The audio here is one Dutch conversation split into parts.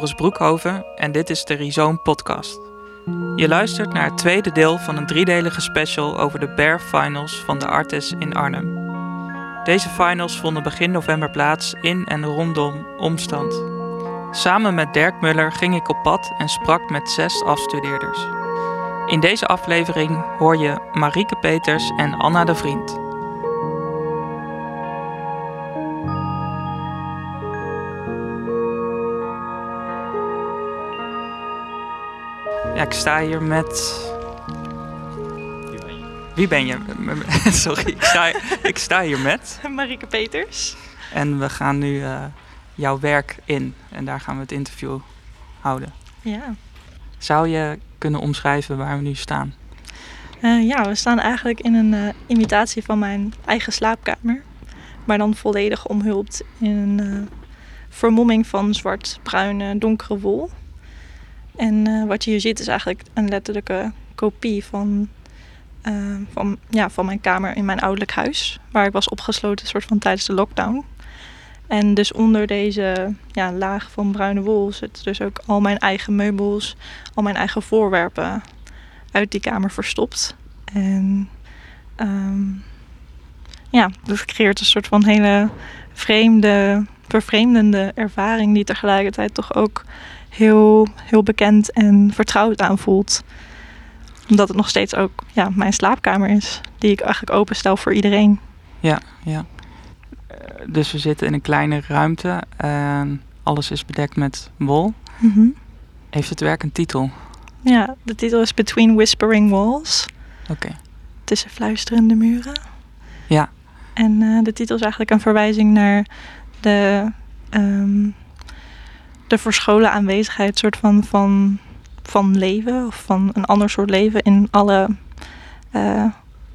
Joris Broekhoven en dit is de Rhizome Podcast. Je luistert naar het tweede deel van een driedelige special over de Bear Finals van de Artis in Arnhem. Deze finals vonden begin november plaats in en rondom Omstand. Samen met Dirk Muller ging ik op pad en sprak met zes afstudeerders. In deze aflevering hoor je Marieke Peters en Anna de Vriend. Ja, ik sta hier met. Wie ben je? Sorry, ik sta, ik sta hier met. Marieke Peters. En we gaan nu uh, jouw werk in. En daar gaan we het interview houden. Ja. Zou je kunnen omschrijven waar we nu staan? Uh, ja, we staan eigenlijk in een uh, imitatie van mijn eigen slaapkamer. Maar dan volledig omhuld in een vermomming van zwart-bruine, donkere wol. En uh, wat je hier ziet is eigenlijk een letterlijke kopie van, uh, van, ja, van mijn kamer in mijn ouderlijk huis. Waar ik was opgesloten soort van tijdens de lockdown. En dus onder deze ja, laag van bruine wol zitten dus ook al mijn eigen meubels, al mijn eigen voorwerpen uit die kamer verstopt. En um, ja, dat creëert een soort van hele vreemde, vervreemdende ervaring die tegelijkertijd toch ook heel, heel bekend en vertrouwd aanvoelt. Omdat het nog steeds ook ja, mijn slaapkamer is, die ik eigenlijk openstel voor iedereen. Ja, ja. Dus we zitten in een kleine ruimte en alles is bedekt met wol. Mm -hmm. Heeft het werk een titel? Ja, de titel is Between Whispering Walls. Oké. Okay. Tussen fluisterende muren. Ja. En uh, de titel is eigenlijk een verwijzing naar de um, de verscholen aanwezigheid soort van, van, van leven of van een ander soort leven in alle, uh,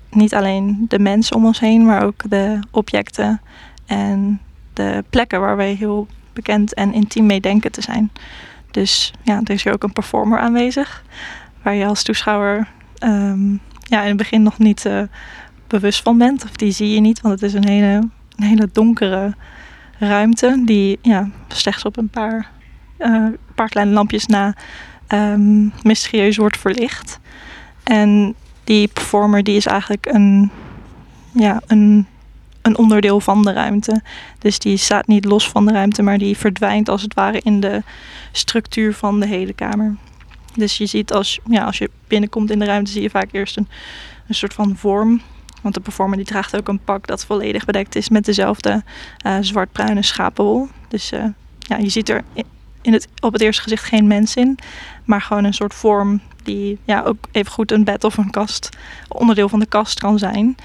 niet alleen de mensen om ons heen, maar ook de objecten en de plekken waar wij heel bekend en intiem mee denken te zijn. Dus ja, er is hier ook een performer aanwezig, waar je als toeschouwer um, ja, in het begin nog niet uh, bewust van bent. Of die zie je niet, want het is een hele, een hele donkere ruimte die ja, slechts op een paar uh, paar kleine lampjes na um, mysterieus wordt verlicht. En die performer die is eigenlijk een, ja, een, een onderdeel van de ruimte. Dus die staat niet los van de ruimte, maar die verdwijnt als het ware in de structuur van de hele kamer. Dus je ziet als, ja, als je binnenkomt in de ruimte, zie je vaak eerst een, een soort van vorm. Want de performer die draagt ook een pak dat volledig bedekt is met dezelfde uh, zwart-bruine schapenwol. Dus uh, ja, je ziet er in het, op het eerste gezicht geen mens in. Maar gewoon een soort vorm die ja, ook even goed een bed of een kast, onderdeel van de kast kan zijn.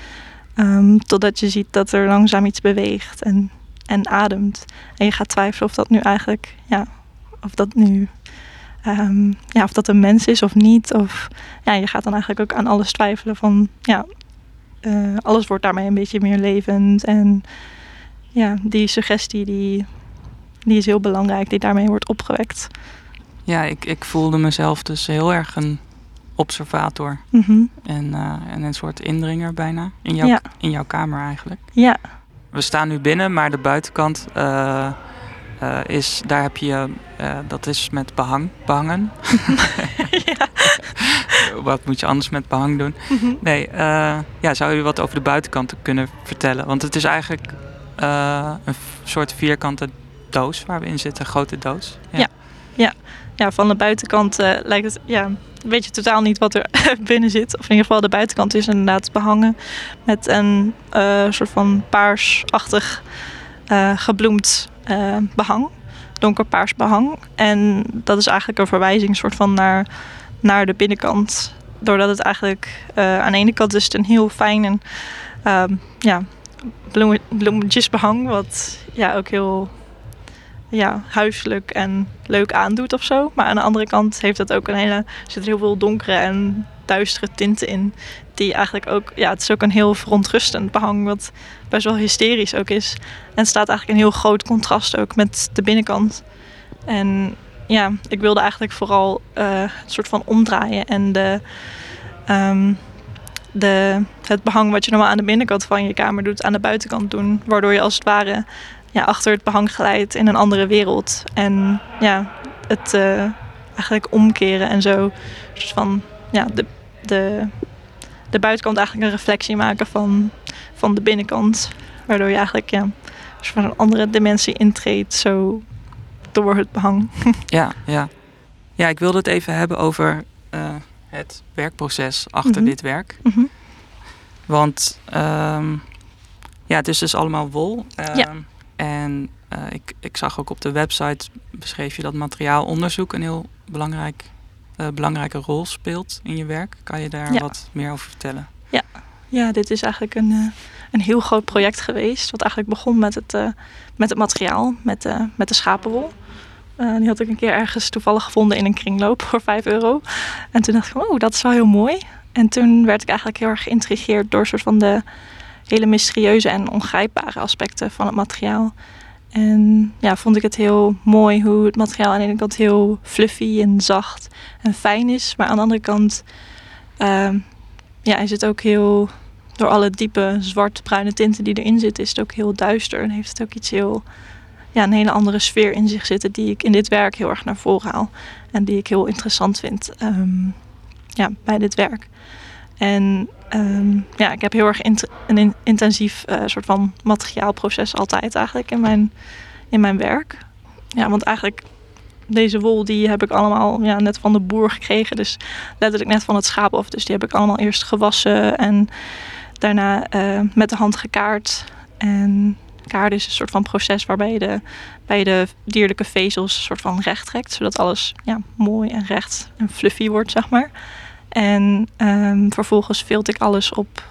Um, totdat je ziet dat er langzaam iets beweegt en, en ademt. En je gaat twijfelen of dat nu eigenlijk, ja, of dat nu, um, ja, of dat een mens is of niet. Of ja, je gaat dan eigenlijk ook aan alles twijfelen van, ja, uh, alles wordt daarmee een beetje meer levend. En ja, die suggestie die die is heel belangrijk, die daarmee wordt opgewekt. Ja, ik, ik voelde mezelf dus heel erg een observator. Mm -hmm. en, uh, en een soort indringer bijna. In, jouw ja. in jouw kamer eigenlijk. Ja. We staan nu binnen, maar de buitenkant uh, uh, is, daar heb je, dat is met behang, behangen. ja. wat moet je anders met behang doen? Mm -hmm. Nee, ja, zou je wat over de buitenkant kunnen vertellen? Want het is eigenlijk een soort vierkante doos waar we in zitten, een grote doos. Ja, ja. ja. ja van de buitenkant uh, lijkt het, ja, weet je totaal niet wat er binnen zit. Of in ieder geval de buitenkant is inderdaad behangen met een uh, soort van paarsachtig uh, gebloemd behang. Donkerpaars behang. En dat is eigenlijk een verwijzing soort van naar, naar de binnenkant. Doordat het eigenlijk aan de ene kant is het een heel fijn en ja, bloem, bloemetjesbehang. Wat ja, ook heel ja, huiselijk en leuk aandoet of zo. Maar aan de andere kant heeft het ook een hele, er zitten heel veel donkere en duistere tinten in. Die eigenlijk ook, ja, het is ook een heel verontrustend behang, wat best wel hysterisch ook is. En het staat eigenlijk een heel groot contrast ook met de binnenkant. En ja, ik wilde eigenlijk vooral uh, een soort van omdraaien en de, um, de, het behang wat je normaal aan de binnenkant van je kamer doet, aan de buitenkant doen. Waardoor je als het ware ja, achter het behang geleid in een andere wereld. En ja, het uh, eigenlijk omkeren en zo. Dus van ja, de, de, de buitenkant eigenlijk een reflectie maken van, van de binnenkant. Waardoor je eigenlijk ja, van een andere dimensie intreedt, zo door het behang. ja, ja. ja, ik wilde het even hebben over uh, het werkproces achter Mhm. dit werk. Mhm. Want ehm, ja, het is dus allemaal wol. Ehm, Ja. En eh, ik, ik zag ook op de website beschreef je dat materiaalonderzoek een heel belangrijk, eh, belangrijke rol speelt in je werk. Kan je daar Ja. wat meer over vertellen? Ja, dit is eigenlijk een, eh, een heel groot project geweest. Wat eigenlijk begon met het, met het materiaal, met, met de schapenwol. Die had ik een keer ergens toevallig gevonden in een kringloop voor 5 euro. En toen dacht ik, oh, dat is wel heel mooi. En toen werd ik eigenlijk heel erg geïntrigeerd door soort van de hele mysterieuze en ongrijpbare aspecten van het materiaal. En ja, vond ik het heel mooi hoe het materiaal aan de ene kant heel fluffy en zacht en fijn is. Maar aan de andere kant ehm, ja, is het ook heel, door alle diepe zwart-bruine tinten die erin zitten, is het ook heel duister. En heeft het ook iets heel, ja, een hele andere sfeer in zich zitten die ik in dit werk heel erg naar voren haal. En die ik heel interessant vind ehm, ja, bij dit werk. En ehm, ja, ik heb heel erg een in- intensief eh, soort van materiaalproces altijd eigenlijk in mijn, in mijn werk. Ja, want eigenlijk deze wol die heb ik allemaal ja, net van de boer gekregen. Dus letterlijk net van het schaap af. Dus die heb ik allemaal eerst gewassen en daarna eh, met de hand gekaard. En kaarden is een soort van proces waarbij je de, bij de dierlijke vezels soort van recht trekt. Zodat alles ja, mooi en recht en fluffy wordt, zeg maar. En ehm, vervolgens vilt ik alles op,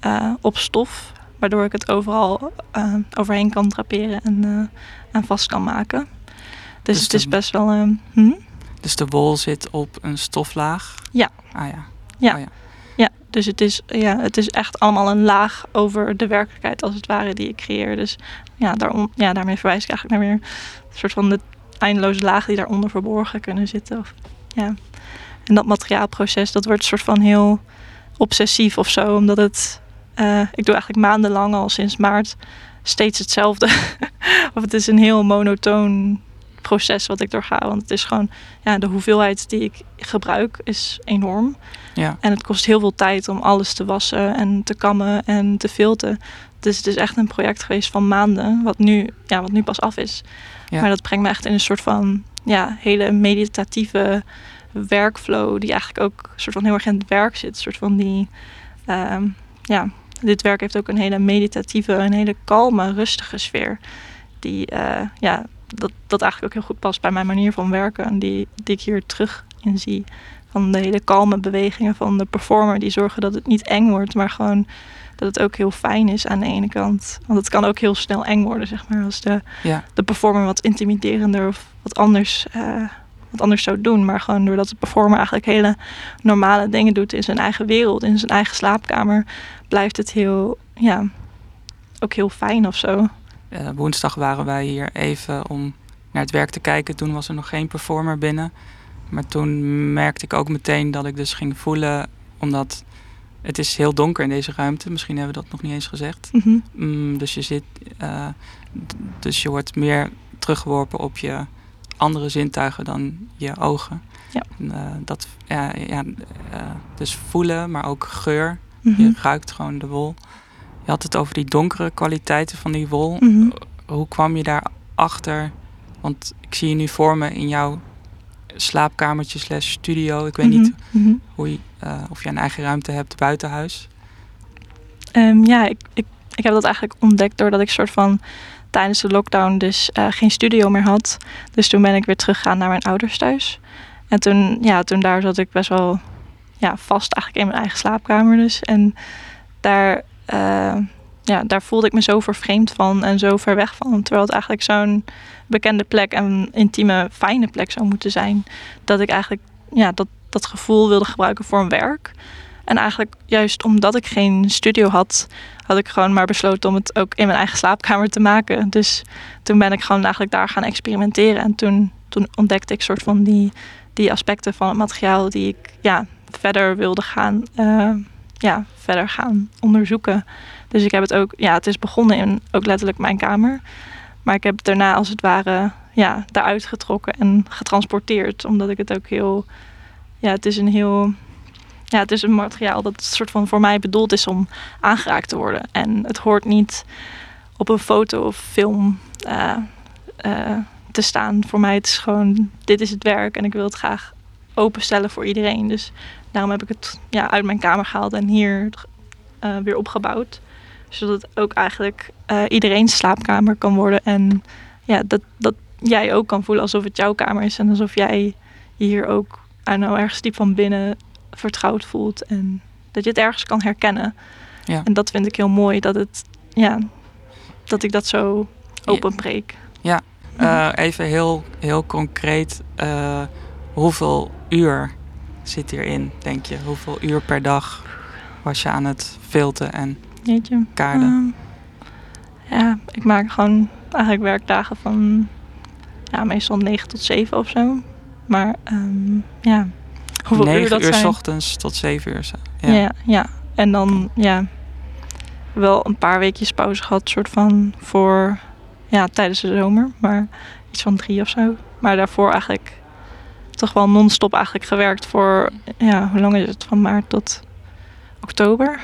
eh, op stof. Waardoor ik het overal eh, overheen kan draperen en, en vast kan maken. Dus, Dus het is de- best wel... hm? Dus de wol zit op een stoflaag? Ja. Ah ja. Ja. Oh, ja. Ja, dus het is, ja, het is echt allemaal een laag over de werkelijkheid als het ware die ik creëer. Dus ja, daarom, ja daarmee verwijs ik eigenlijk naar weer een soort van de eindeloze lagen die daaronder verborgen kunnen zitten. Of, ja. En dat materiaalproces, dat wordt een soort van heel obsessief of zo. Omdat het, eh, ik doe eigenlijk maandenlang al sinds maart steeds hetzelfde. of het is een heel monotoon proces wat ik doorga. Want het is gewoon, ja, de hoeveelheid die ik gebruik is enorm. Ja. En het kost heel veel tijd om alles te wassen en te kammen en te filten. Dus het is echt een project geweest van maanden, wat nu, ja, wat nu pas af is. Ja. Maar dat brengt me echt in een soort van ja, hele meditatieve workflow, die eigenlijk ook een soort van heel erg in het werk zit. Een soort van die, ehm, ja, dit werk heeft ook een hele meditatieve, een hele kalme, rustige sfeer. Die, eh, ja, dat, dat eigenlijk ook heel goed past bij mijn manier van werken en die, die ik hier terug in zie van de hele kalme bewegingen van de performer die zorgen dat het niet eng wordt, maar gewoon dat het ook heel fijn is aan de ene kant. Want het kan ook heel snel eng worden, zeg maar, als de, Ja. de performer wat intimiderender of wat anders, eh, wat anders zou doen. Maar gewoon doordat de performer eigenlijk hele normale dingen doet in zijn eigen wereld, in zijn eigen slaapkamer, blijft het heel, ja, ook heel fijn of zo. Woensdag waren wij hier even om naar het werk te kijken. Toen was er nog geen performer binnen. Maar toen merkte ik ook meteen dat ik dus ging voelen, omdat het is heel donker in deze ruimte. Misschien hebben we dat nog niet eens gezegd. Mhm. Mm, dus je zit, eh, dus je wordt meer teruggeworpen op je andere zintuigen dan je ogen. Ja. En, eh, dat, ja, ja, eh, dus voelen, maar ook geur. Mhm. Je ruikt gewoon de wol. Je had het over die donkere kwaliteiten van die wol. Mhm. Hoe kwam je daar achter? Want ik zie je nu voor me in jouw slaapkamertje slash studio. Ik weet niet Mhm. Mhm. hoe je, eh, of je een eigen ruimte hebt buiten huis. Ehm, ja, ik, ik, ik heb dat eigenlijk ontdekt doordat ik soort van tijdens de lockdown dus eh, geen studio meer had. Dus toen ben ik weer teruggegaan naar mijn ouders thuis. En toen, ja, toen daar zat ik best wel ja, vast eigenlijk in mijn eigen slaapkamer dus. En daar, eh, ja, daar voelde ik me zo vervreemd van en zo ver weg van. Terwijl het eigenlijk zo'n bekende plek en intieme, fijne plek zou moeten zijn. Dat ik eigenlijk ja, dat, dat gevoel wilde gebruiken voor een werk. En eigenlijk juist omdat ik geen studio had, had ik gewoon maar besloten om het ook in mijn eigen slaapkamer te maken. Dus toen ben ik gewoon eigenlijk daar gaan experimenteren. En toen, toen ontdekte ik soort van die, die aspecten van het materiaal die ik ja, verder wilde gaan, eh, ja, verder gaan onderzoeken. Dus ik heb het ook, ja, het is begonnen in ook letterlijk mijn kamer. Maar ik heb het daarna als het ware ja, daaruit getrokken en getransporteerd. Omdat ik het ook heel. Ja, het is een heel. Ja, het is een materiaal dat soort van voor mij bedoeld is om aangeraakt te worden. En het hoort niet op een foto of film uh, uh, te staan. Voor mij het is gewoon, dit is het werk en ik wil het graag openstellen voor iedereen. Dus daarom heb ik het ja, uit mijn kamer gehaald en hier uh, weer opgebouwd. Zodat het ook eigenlijk iedereen's slaapkamer kan worden. En ja, dat, dat jij ook kan voelen alsof het jouw kamer is. En alsof jij je hier ook nou, ergens diep van binnen vertrouwd voelt. En dat je het ergens kan herkennen. Ja. En dat vind ik heel mooi. Dat, het, ja, dat ik dat zo openbreek. Ja, uh, even heel, heel concreet. Uh, hoeveel uur zit hierin, denk je? Hoeveel uur per dag was je aan het filten en Jeetje. kaarden? Um, ja, ik maak gewoon eigenlijk werkdagen van ja, meestal 9 tot 7 of zo. Maar um, ja, hoeveel 9 uur dat uur zijn? ochtends tot 7 uur. Ja. ja, ja. En dan ja, wel een paar weekjes pauze gehad, soort van voor ja, tijdens de zomer. Maar iets van drie of zo. Maar daarvoor eigenlijk toch wel non-stop eigenlijk gewerkt voor, ja, hoe lang is het? Van maart tot oktober.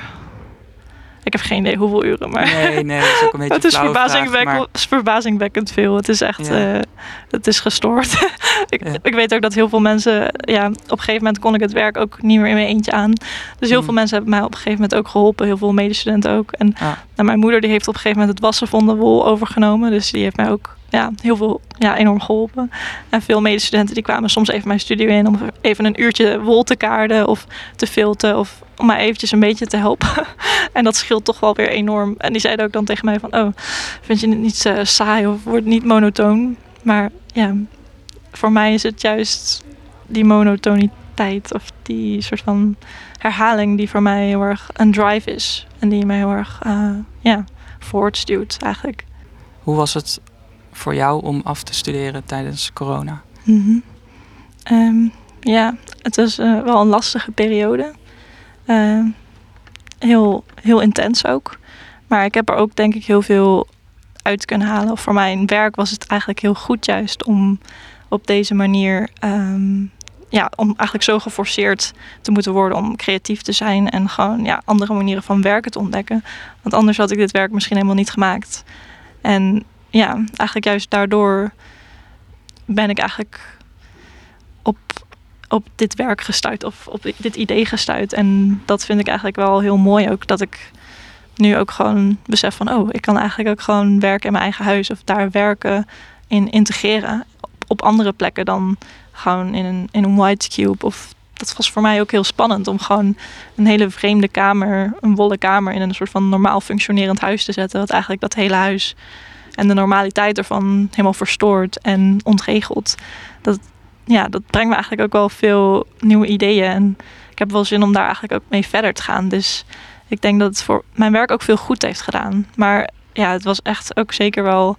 Ik heb geen idee hoeveel uren, maar... Nee, nee, dat is ook een beetje Het is verbazingwekkend, maar... is verbazingwekkend veel. Het is echt... Ja. Uh, het is gestoord. ik, ja. ik weet ook dat heel veel mensen... Ja, op een gegeven moment kon ik het werk ook niet meer in mijn eentje aan. Dus heel mm. veel mensen hebben mij op een gegeven moment ook geholpen. Heel veel medestudenten ook. En nou, mijn moeder die heeft op een gegeven moment het wassen van de wol overgenomen. Dus die heeft mij ook ja, heel veel ja, enorm geholpen. En veel medestudenten die kwamen soms even mijn studio in om even een uurtje wol te kaarden of te filten of om mij eventjes een beetje te helpen. en dat scheelt toch wel weer enorm. En die zeiden ook dan tegen mij van, oh, vind je het niet uh, saai of wordt niet monotoon? Maar ja, voor mij is het juist die monotoniteit of die soort van herhaling die voor mij heel erg een drive is. En die mij heel erg, uh, ja, voortstuwt eigenlijk. Hoe was het voor jou om af te studeren tijdens corona? -hmm. um, ja, het was uh, wel een lastige periode. Uh, heel, heel intens ook. Maar ik heb er ook denk ik heel veel uit kunnen halen. Voor mijn werk was het eigenlijk heel goed juist om op deze manier... Um, ja, om eigenlijk zo geforceerd te moeten worden om creatief te zijn en gewoon ja, andere manieren van werken te ontdekken. Want anders had ik dit werk misschien helemaal niet gemaakt. En ja, eigenlijk juist daardoor ben ik eigenlijk op, op dit werk gestuurd of op dit idee gestuurd. En dat vind ik eigenlijk wel heel mooi ook. Dat ik nu ook gewoon besef van, oh, ik kan eigenlijk ook gewoon werken in mijn eigen huis of daar werken in integreren op, op andere plekken dan gewoon in een, in een white cube. Of dat was voor mij ook heel spannend om gewoon een hele vreemde kamer, een wollen kamer, in een soort van normaal functionerend huis te zetten. Wat eigenlijk dat hele huis en de normaliteit ervan helemaal verstoord en ontregeld. Dat, ja, dat brengt me eigenlijk ook wel veel nieuwe ideeën. En ik heb wel zin om daar eigenlijk ook mee verder te gaan. Dus ik denk dat het voor mijn werk ook veel goed heeft gedaan. Maar ja, het was echt ook zeker wel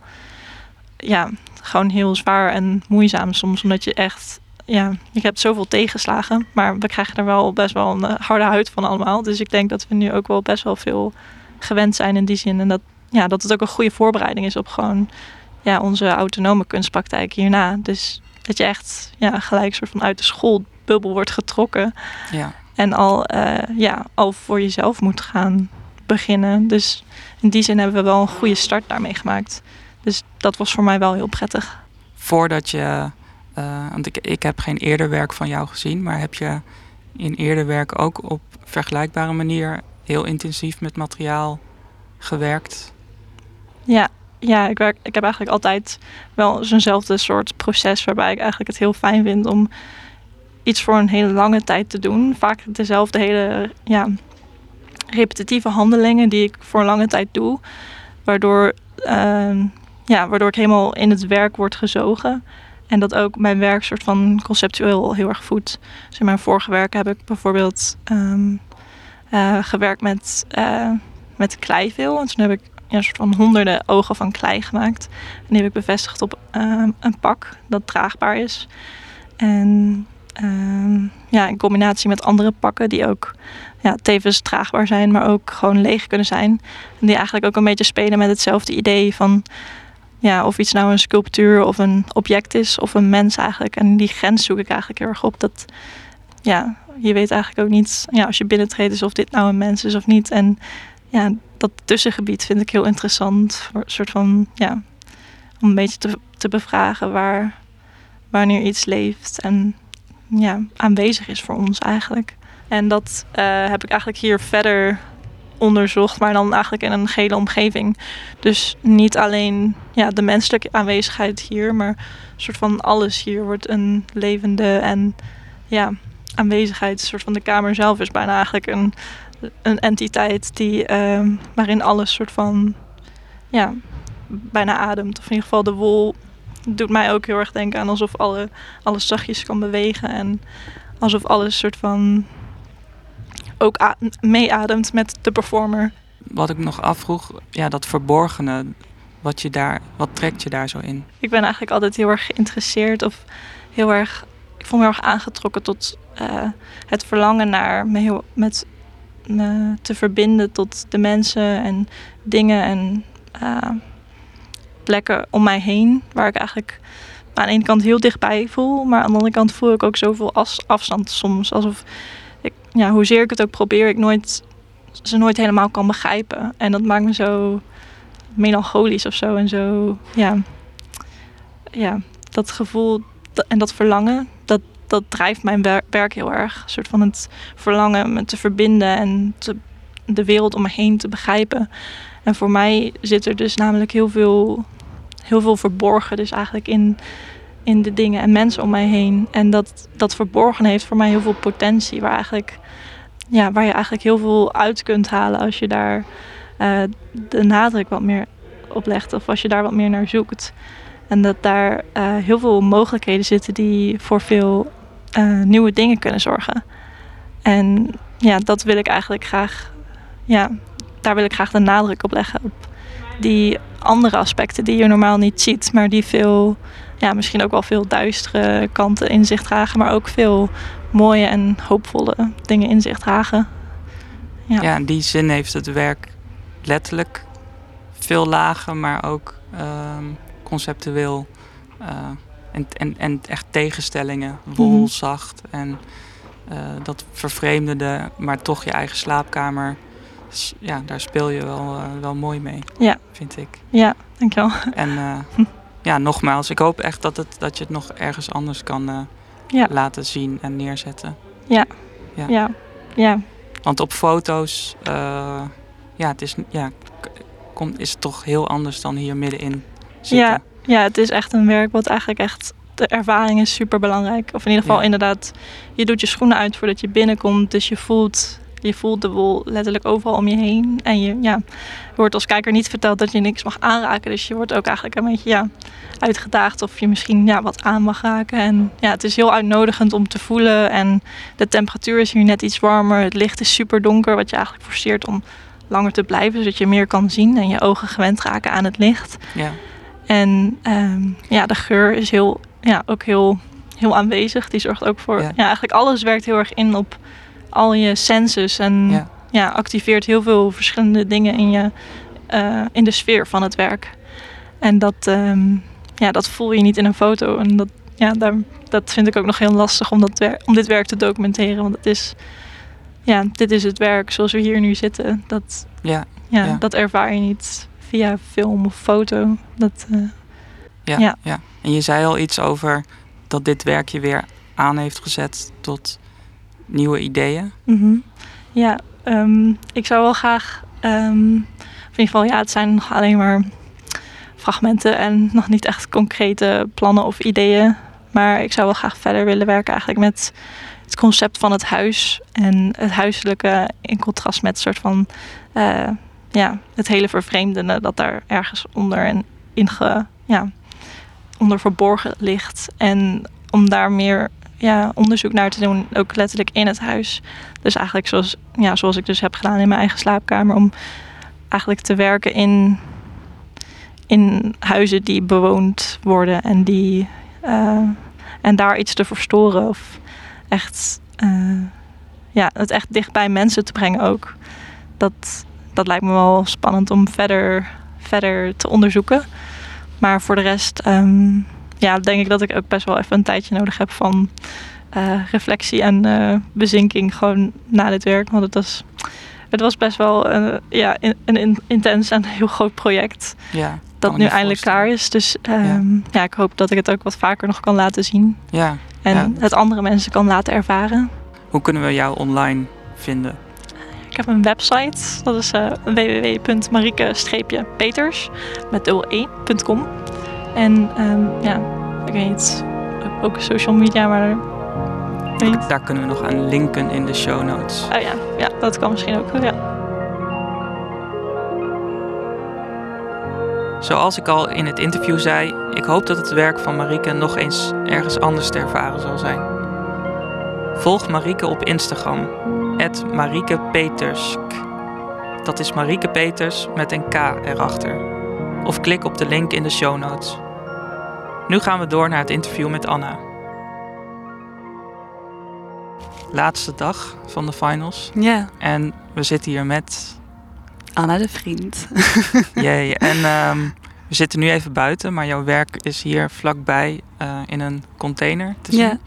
ja, gewoon heel zwaar en moeizaam soms. Omdat je echt, ja, je hebt zoveel tegenslagen. Maar we krijgen er wel best wel een harde huid van allemaal. Dus ik denk dat we nu ook wel best wel veel gewend zijn in die zin. En dat ja, dat het ook een goede voorbereiding is op gewoon ja, onze autonome kunstpraktijk hierna. Dus dat je echt ja, gelijk soort van uit de schoolbubbel wordt getrokken. Ja. En al, uh, ja, al voor jezelf moet gaan beginnen. Dus in die zin hebben we wel een goede start daarmee gemaakt. Dus dat was voor mij wel heel prettig. Voordat je, uh, want ik, ik heb geen eerder werk van jou gezien, maar heb je in eerder werk ook op vergelijkbare manier heel intensief met materiaal gewerkt? Ja, ja ik, werk, ik heb eigenlijk altijd wel zo'nzelfde soort proces waarbij ik eigenlijk het heel fijn vind om iets voor een hele lange tijd te doen. Vaak dezelfde hele ja, repetitieve handelingen die ik voor een lange tijd doe. Waardoor, uh, ja, waardoor ik helemaal in het werk word gezogen. En dat ook mijn werk soort van conceptueel heel erg voedt. Dus in mijn vorige werk heb ik bijvoorbeeld um, uh, gewerkt met, uh, met kleiveel. En toen heb ik ja, een soort van honderden ogen van klei gemaakt. En die heb ik bevestigd op uh, een pak dat draagbaar is. En uh, ja, in combinatie met andere pakken die ook ja, tevens draagbaar zijn, maar ook gewoon leeg kunnen zijn. En die eigenlijk ook een beetje spelen met hetzelfde idee van ja, of iets nou een sculptuur of een object is of een mens eigenlijk. En die grens zoek ik eigenlijk heel erg op. Dat, ja, je weet eigenlijk ook niet, ja, als je binnentreedt, is of dit nou een mens is of niet. En ja, dat tussengebied vind ik heel interessant. Voor een soort van, ja, om een beetje te, te bevragen waar, wanneer iets leeft en ja, aanwezig is voor ons eigenlijk. En dat uh, heb ik eigenlijk hier verder onderzocht, maar dan eigenlijk in een gele omgeving. Dus niet alleen ja, de menselijke aanwezigheid hier, maar een soort van alles hier wordt een levende en ja, aanwezigheid. Een soort van de kamer zelf is bijna eigenlijk een, een entiteit die, uh, waarin alles soort van ja, bijna ademt. Of in ieder geval de wol doet mij ook heel erg denken aan alsof alle, alles zachtjes kan bewegen en alsof alles soort van ook meeademt met de performer. Wat ik nog afvroeg, ja, dat verborgene, wat, je daar, wat trekt je daar zo in? Ik ben eigenlijk altijd heel erg geïnteresseerd of heel erg, ik voel me heel erg aangetrokken tot uh, het verlangen naar me heel, met me te verbinden tot de mensen en dingen en uh, plekken om mij heen, waar ik eigenlijk aan de ene kant heel dichtbij voel, maar aan de andere kant voel ik ook zoveel afstand soms. Alsof ik, ja, hoezeer ik het ook probeer, ik nooit, ze nooit helemaal kan begrijpen. En dat maakt me zo melancholisch of zo. En zo, ja, ja dat gevoel en dat verlangen, dat, dat drijft mijn werk heel erg. Een soort van het verlangen me te verbinden en te, de wereld om me heen te begrijpen. En voor mij zit er dus namelijk heel veel, heel veel verborgen, dus eigenlijk in in de dingen en mensen om mij heen. En dat, dat verborgen heeft voor mij heel veel potentie. Waar, eigenlijk, ja, waar je eigenlijk heel veel uit kunt halen als je daar uh, de nadruk wat meer op legt. Of als je daar wat meer naar zoekt. En dat daar uh, heel veel mogelijkheden zitten die voor veel uh, nieuwe dingen kunnen zorgen. En ja, dat wil ik eigenlijk graag. Ja, daar wil ik graag de nadruk op leggen. Op die andere aspecten die je normaal niet ziet, maar die veel ja, misschien ook wel veel duistere kanten in zich dragen, maar ook veel mooie en hoopvolle dingen in zich dragen. Ja, ja in die zin heeft het werk letterlijk veel lagen, maar ook uh, conceptueel uh, en, en, en echt tegenstellingen. Wol, -hmm. zacht en uh, dat vervreemdende, maar toch je eigen slaapkamer. Ja, daar speel je wel, uh, wel mooi mee, ja. vind ik. Ja, dankjewel. En ja, nogmaals, ik hoop echt dat, het, dat je het nog ergens anders kan uh, ja. laten zien en neerzetten. Ja. ja. Ja. ja. Want op foto's, uh, ja, het is, ja, kom, is het toch heel anders dan hier middenin zitten. Ja, ja, het is echt een werk wat eigenlijk echt de ervaring is super belangrijk. Of in ieder geval ja. inderdaad, je doet je schoenen uit voordat je binnenkomt. Dus je voelt je voelt de wol letterlijk overal om je heen. En je, ja, wordt als kijker niet verteld dat je niks mag aanraken. Dus je wordt ook eigenlijk een beetje ja, uitgedaagd of je misschien ja, wat aan mag raken. En ja, het is heel uitnodigend om te voelen. En de temperatuur is hier net iets warmer. Het licht is super donker, wat je eigenlijk forceert om langer te blijven. Zodat je meer kan zien en je ogen gewend raken aan het licht. Ja. En um, ja, de geur is heel, ja, ook heel, heel aanwezig. Die zorgt ook voor... Ja. ja, eigenlijk alles werkt heel erg in op al je senses en ja. ja. activeert heel veel verschillende dingen in, je, uh, in de sfeer van het werk. En dat, um, ja, dat voel je niet in een foto. En dat, ja, daar, dat vind ik ook nog heel lastig om, dat om dit werk te documenteren. Want het is, ja, dit is het werk zoals we hier nu zitten. Dat, ja. dat ervaar je niet via film of foto. Dat, uh, ja, ja. ja. En je zei al iets over dat dit werk je weer aan heeft gezet tot nieuwe ideeën? Mm-hmm. Ja, um, ik zou wel graag. Um, in ieder geval, ja, het zijn nog alleen maar fragmenten en nog niet echt concrete plannen of ideeën. Maar ik zou wel graag verder willen werken eigenlijk met het concept van het huis en het huiselijke in contrast met soort van uh, ja, het hele vervreemdende dat daar ergens onder en inge, ja, onder verborgen ligt. En om daar meer ja, onderzoek naar te doen, ook letterlijk in het huis. Dus eigenlijk zoals, ja, zoals ik dus heb gedaan in mijn eigen slaapkamer, om eigenlijk te werken in, in huizen die bewoond worden en, die, uh, en daar iets te verstoren of echt, uh, ja, het echt dicht bij mensen te brengen ook. Dat, dat lijkt me wel spannend om verder, verder te onderzoeken. Maar voor de rest, ehm, ja, denk ik dat ik ook best wel even een tijdje nodig heb van eh, reflectie en eh, bezinking gewoon na dit werk. Want het was, het was best wel ja, een in- intens en heel groot project Ja, dat nu eindelijk klaar is. Dus ehm, ja. ik hoop dat ik het ook wat vaker nog kan laten zien. Ja. En Ja. het andere mensen kan laten ervaren. Hoe kunnen we jou online vinden? Ik heb een website, dat is eh www.marieke-peters met e.com. En ehm, ja, ik weet niet, ook social media, maar weet. Daar kunnen we nog aan linken in de show notes. Oh ja, ja, dat kan misschien ook ja. Zoals ik al in het interview zei, ik hoop dat het werk van Marieke nog eens ergens anders te ervaren zal zijn. Volg Marieke op Instagram, @marieke_petersk. Dat is Marieke Peters met een K erachter. Of klik op de link in de show notes. Nu gaan we door naar het interview met Anna. Laatste dag van de finals Ja, en we zitten hier met Anna de Vriend. Jee, en ehm, we zitten nu even buiten, maar jouw werk is hier vlakbij eh, in een container te zien. Ja.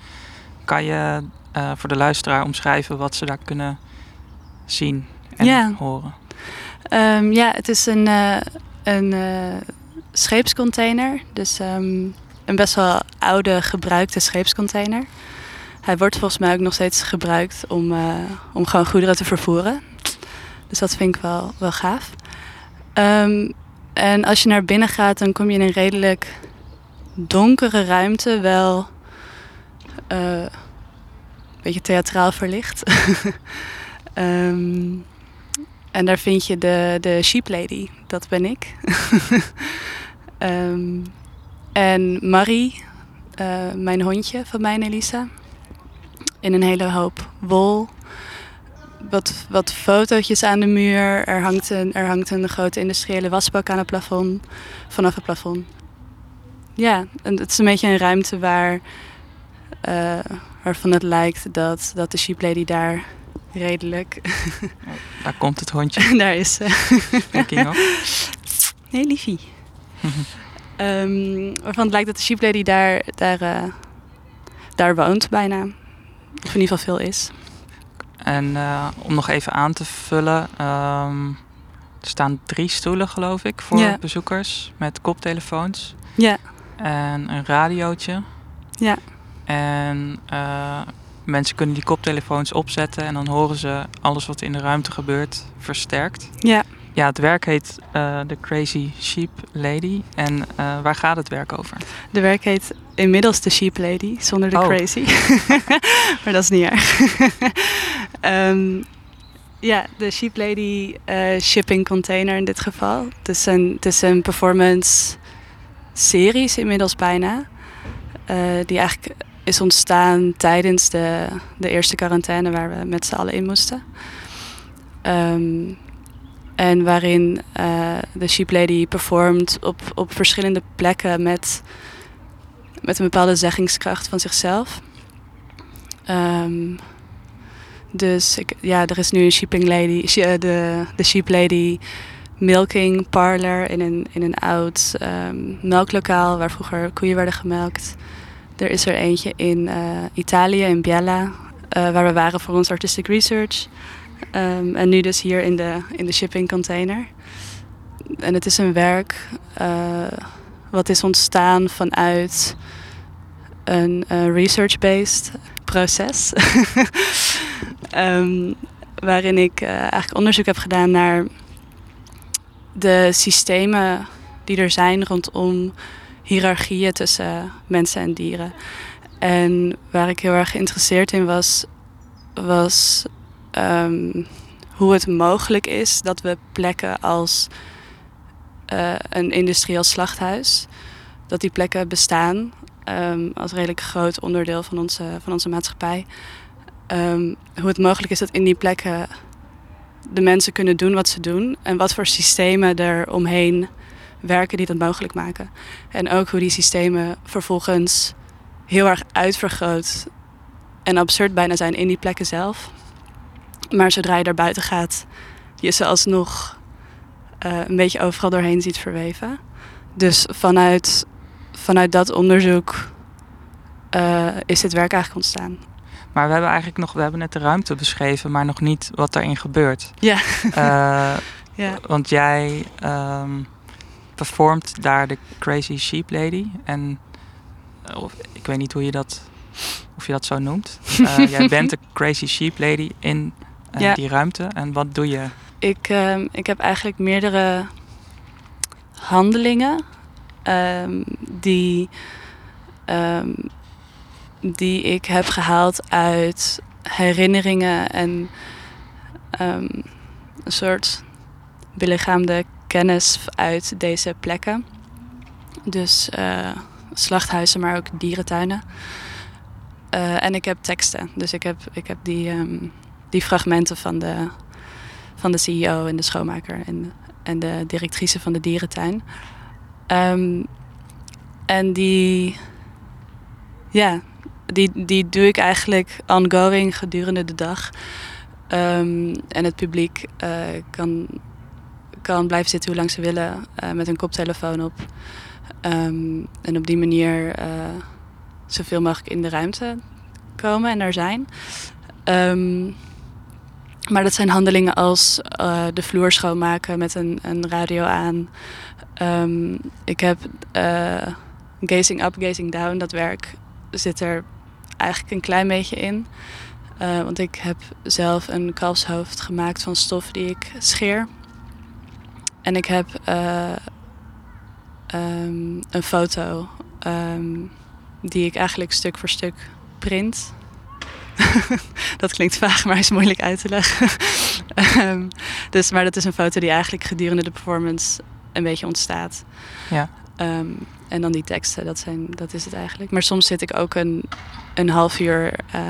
Kan je eh, voor de luisteraar omschrijven wat ze daar kunnen zien en Ja. horen? Ehm, ja, het is een, eh, een eh, scheepscontainer. Dus ehm, een best wel oude, gebruikte scheepscontainer. Hij wordt volgens mij ook nog steeds gebruikt om, om gewoon goederen te vervoeren. Dus dat vind ik wel, wel gaaf. Ehm, en als je naar binnen gaat, dan kom je in een redelijk donkere ruimte. Wel beetje theatraal verlicht. Ehm, en daar vind je de, de Sheep Lady, dat ben ik. Ehm, en Marie, eh, mijn hondje van mij en Elisa. In een hele hoop wol. Wat, wat fotootjes aan de muur. Er hangt, een, er hangt een grote industriële wasbak aan het plafond. Vanaf het plafond. Ja, en het is een beetje een ruimte waar, eh, waarvan het lijkt dat, dat de Sheep Lady daar redelijk Daar komt het hondje, Daar is ze. Nee, liefie. Ehm, waarvan het lijkt dat de sheep lady daar, daar, eh, daar woont bijna. Of in ieder geval veel is. En eh, om nog even aan te vullen, ehm, er staan drie stoelen geloof ik voor bezoekers met koptelefoons Ja, en een radiootje. ja, En eh, mensen kunnen die koptelefoons opzetten en dan horen ze alles wat in de ruimte gebeurt versterkt. ja. Ja, het werk heet eh The Crazy Sheep Lady. En eh, waar gaat het werk over? De werk heet inmiddels de sheep lady, zonder de Oh. crazy. maar dat is niet erg. Ehm, ja, de sheep lady eh, shipping container in dit geval. Het is een, het is een performance series inmiddels bijna. eh, die eigenlijk is ontstaan tijdens de, de eerste quarantaine waar we met z'n allen in moesten. Ehm, en waarin eh, de Sheep Lady performt op, op verschillende plekken met, met een bepaalde zeggingskracht van zichzelf. Ehm, dus ja, er is nu een Sheeping Lady, eh, de, de Sheep Lady milking parlor in een, in een oud ehm, melklokaal waar vroeger koeien werden gemelkt. Er is er eentje in eh, Italië, in Biella, eh, waar we waren voor ons artistic research. Ehm, en nu dus hier in de, in de shipping container. En het is een werk eh, wat is ontstaan vanuit een research-based proces. Ehm, waarin ik eigenlijk onderzoek heb gedaan naar de systemen die er zijn rondom hiërarchieën tussen mensen en dieren. En waar ik heel erg geïnteresseerd in was, was ehm, hoe het mogelijk is dat we plekken als eh, een industrieel slachthuis, dat die plekken bestaan ehm, als redelijk groot onderdeel van onze, van onze maatschappij. Ehm, hoe het mogelijk is dat in die plekken de mensen kunnen doen wat ze doen en wat voor systemen er omheen werken die dat mogelijk maken. En ook hoe die systemen vervolgens heel erg uitvergroot en absurd bijna zijn in die plekken zelf. Maar zodra je daar buiten gaat, je ze alsnog eh, een beetje overal doorheen ziet verweven. dus vanuit, vanuit dat onderzoek eh, is dit werk eigenlijk ontstaan. Maar we hebben eigenlijk nog, we hebben net de ruimte beschreven, maar nog niet wat daarin gebeurt. Ja. Eh, ja. Want jij ehm, performt daar de Crazy Sheep Lady. En eh, of, ik weet niet hoe je dat, of je dat zo noemt. Eh, jij bent de Crazy Sheep Lady in eh, Ja. die ruimte. En wat doe je? Ik, ehm, ik heb eigenlijk meerdere handelingen ehm, die, ehm, die ik heb gehaald uit herinneringen en een soort belichaamde kennis uit deze plekken. Dus eh, slachthuizen, maar ook dierentuinen. Eh, en ik heb teksten. Dus ik heb, ik heb die, ehm, die fragmenten van de, van de CEO en de schoonmaker en, en de directrice van de dierentuin. Ehm, en die, ja, die, die doe ik eigenlijk ongoing gedurende de dag. Ehm, en het publiek eh, kan, kan blijven zitten hoe lang ze willen eh, met een koptelefoon op. Ehm, en op die manier eh, zoveel mogelijk in de ruimte komen en er zijn. Ehm, maar dat zijn handelingen als eh, de vloer schoonmaken met een, een radio aan. Ehm, ik heb gazing up, gazing down. Dat werk zit er eigenlijk een klein beetje in. Want ik heb zelf een kalfshoofd gemaakt van stof die ik scheer. En ik heb eh, ehm, een foto ehm, die ik eigenlijk stuk voor stuk print. dat klinkt vaag, maar is moeilijk uit te leggen. Ehm, dus, maar dat is een foto die eigenlijk gedurende de performance een beetje ontstaat. Ja. En dan die teksten, dat, zijn, dat is het eigenlijk. Maar soms zit ik ook een, een half uur eh,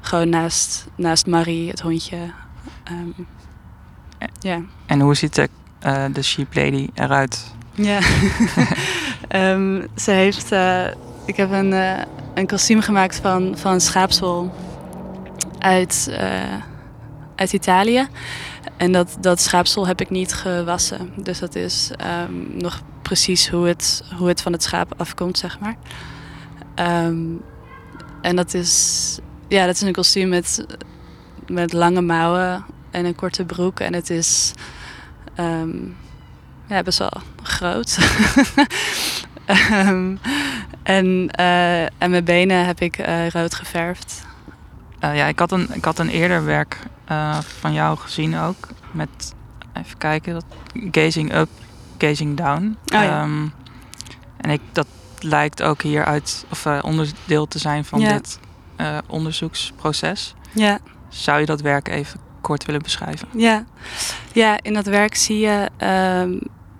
gewoon naast, naast Marie, het hondje. Ja. En hoe ziet de, eh, de Sheep Lady eruit? Ja. Ehm, ze heeft. eh, ik heb een, eh, een kostuum gemaakt van, van schaapswol uit, uit Italië. En dat, dat schaapswol heb ik niet gewassen. Dus dat is ehm, nog precies hoe het, hoe het van het schaap afkomt, zeg maar. Ehm, en dat is, ja, dat is een kostuum met, met lange mouwen en een korte broek. En het is ehm, ja, best wel groot. Ehm, en, eh, en mijn benen heb ik eh, rood geverfd. Eh, ja, ik had een, ik had een eerder werk van jou gezien ook. Met, even kijken, dat, Gazing Up, Gazing Down. Oh ja. Ehm, en ik, dat lijkt ook hieruit, of onderdeel te zijn van Ja. dit onderzoeksproces. Ja. Zou je dat werk even kort willen beschrijven? Ja. ja, in dat werk zie je ehm,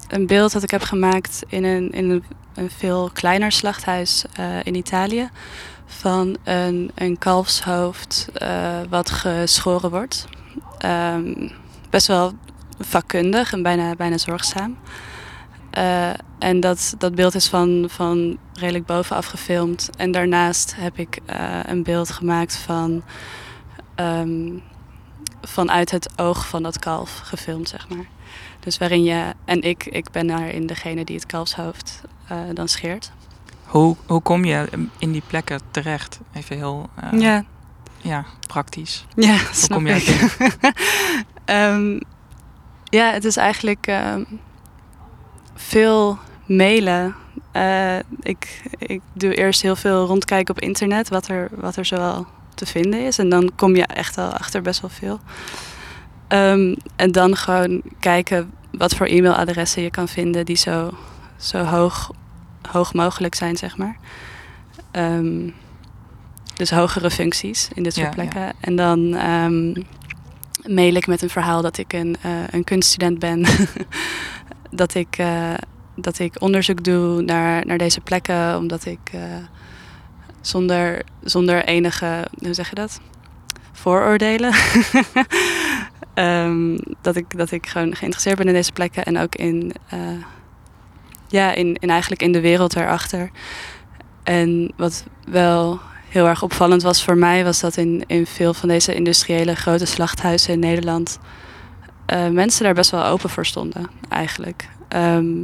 een beeld dat ik heb gemaakt in een, in een, veel kleiner slachthuis eh, in Italië. Van een, een kalfshoofd eh, wat geschoren wordt. Ehm, best wel vakkundig en bijna, bijna zorgzaam. Eh, en dat, dat beeld is van, van redelijk bovenaf gefilmd. En daarnaast heb ik een beeld gemaakt van ehm, vanuit het oog van dat kalf gefilmd, zeg maar. Dus waarin je, en ik, ik ben daarin degene die het kalfshoofd eh, dan scheert. Hoe, hoe kom je in die plekken terecht? Even heel eh, ja, ja, praktisch. ja, Hoe snap kom jij ik. Ehm, ja, het is eigenlijk ehm, veel mailen. Eh, ik, ik doe eerst heel veel rondkijken op internet, wat er, wat er zoal te vinden is. En dan kom je echt wel achter best wel veel. Ehm, en dan gewoon kijken wat voor e-mailadressen je kan vinden die zo, zo hoog, hoog mogelijk zijn, zeg maar. Ehm, dus hogere functies in dit soort Ja, plekken. En dan ehm, mail ik met een verhaal dat ik een, eh, een kunststudent ben. dat, ik, eh, dat ik onderzoek doe naar, naar deze plekken, omdat ik eh, zonder, zonder enige, hoe zeg je dat? Vooroordelen. Ehm, dat, ik, dat ik gewoon geïnteresseerd ben in deze plekken en ook in, eh, ja, in, in eigenlijk in de wereld daarachter. En wat wel heel erg opvallend was voor mij, was dat in, in veel van deze industriële grote slachthuizen in Nederland eh, mensen daar best wel open voor stonden, eigenlijk. Ehm,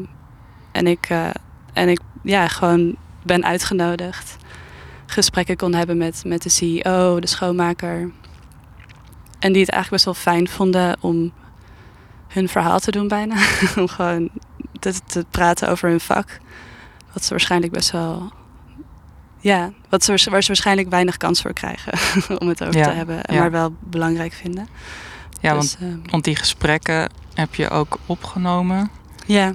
en ik, uh, en ik ja, gewoon ben uitgenodigd. Gesprekken kon hebben met, met de CEO, de schoonmaker. En die het eigenlijk best wel fijn vonden om hun verhaal te doen bijna. om gewoon te, te praten over hun vak. Wat ze waarschijnlijk best wel ja, wat ze, waar ze waarschijnlijk weinig kans voor krijgen om het over te hebben, ja. maar wel belangrijk vinden. Ja, dus, want, uh, want die gesprekken heb je ook opgenomen. Ja.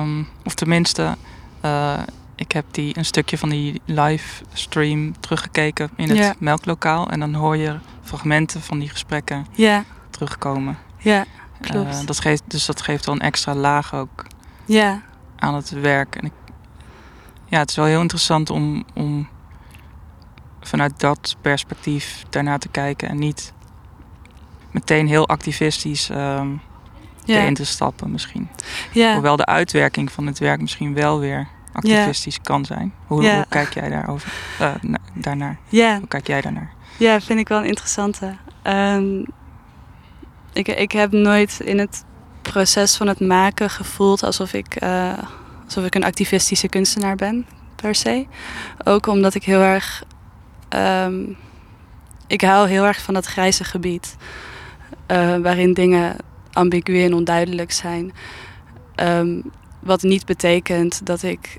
Um, of tenminste, uh, ik heb die, een stukje van die livestream teruggekeken in het ja. melklokaal. En dan hoor je fragmenten van die gesprekken ja. terugkomen. Ja, klopt. Uh, dat geeft, dus dat geeft wel een extra laag ook ja. aan het werk. En ik, ja, het is wel heel interessant om, om vanuit dat perspectief daarna te kijken. En niet meteen heel activistisch um, ja. erin te stappen misschien. Ja. Hoewel de uitwerking van het werk misschien wel weer activistisch kan zijn. Hoe, hoe kijk jij daarover, na- daarnaar? Ja, Hoe kijk jij daarnaar? ja, vind ik wel een interessante. Ehm, ik, ik heb nooit in het proces van het maken gevoeld alsof ik, eh, alsof ik een activistische kunstenaar ben, per se. Ook omdat ik heel erg. ehm, ik hou heel erg van dat grijze gebied. eh, waarin dingen ambigu en onduidelijk zijn. Ehm, wat niet betekent dat ik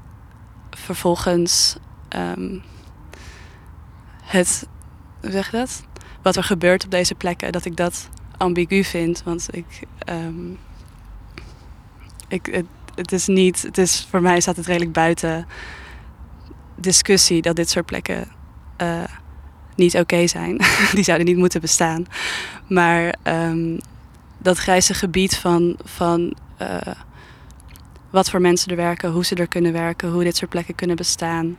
vervolgens ehm, het, hoe zeg je dat? Wat er gebeurt op deze plekken, dat ik dat ambigu vind. Want ik, ehm, ik het, is niet, het is, voor mij staat het redelijk buiten discussie dat dit soort plekken eh, niet oké zijn. Die zouden niet moeten bestaan. Maar ehm, dat grijze gebied van, van eh, wat voor mensen er werken, hoe ze er kunnen werken, hoe dit soort plekken kunnen bestaan,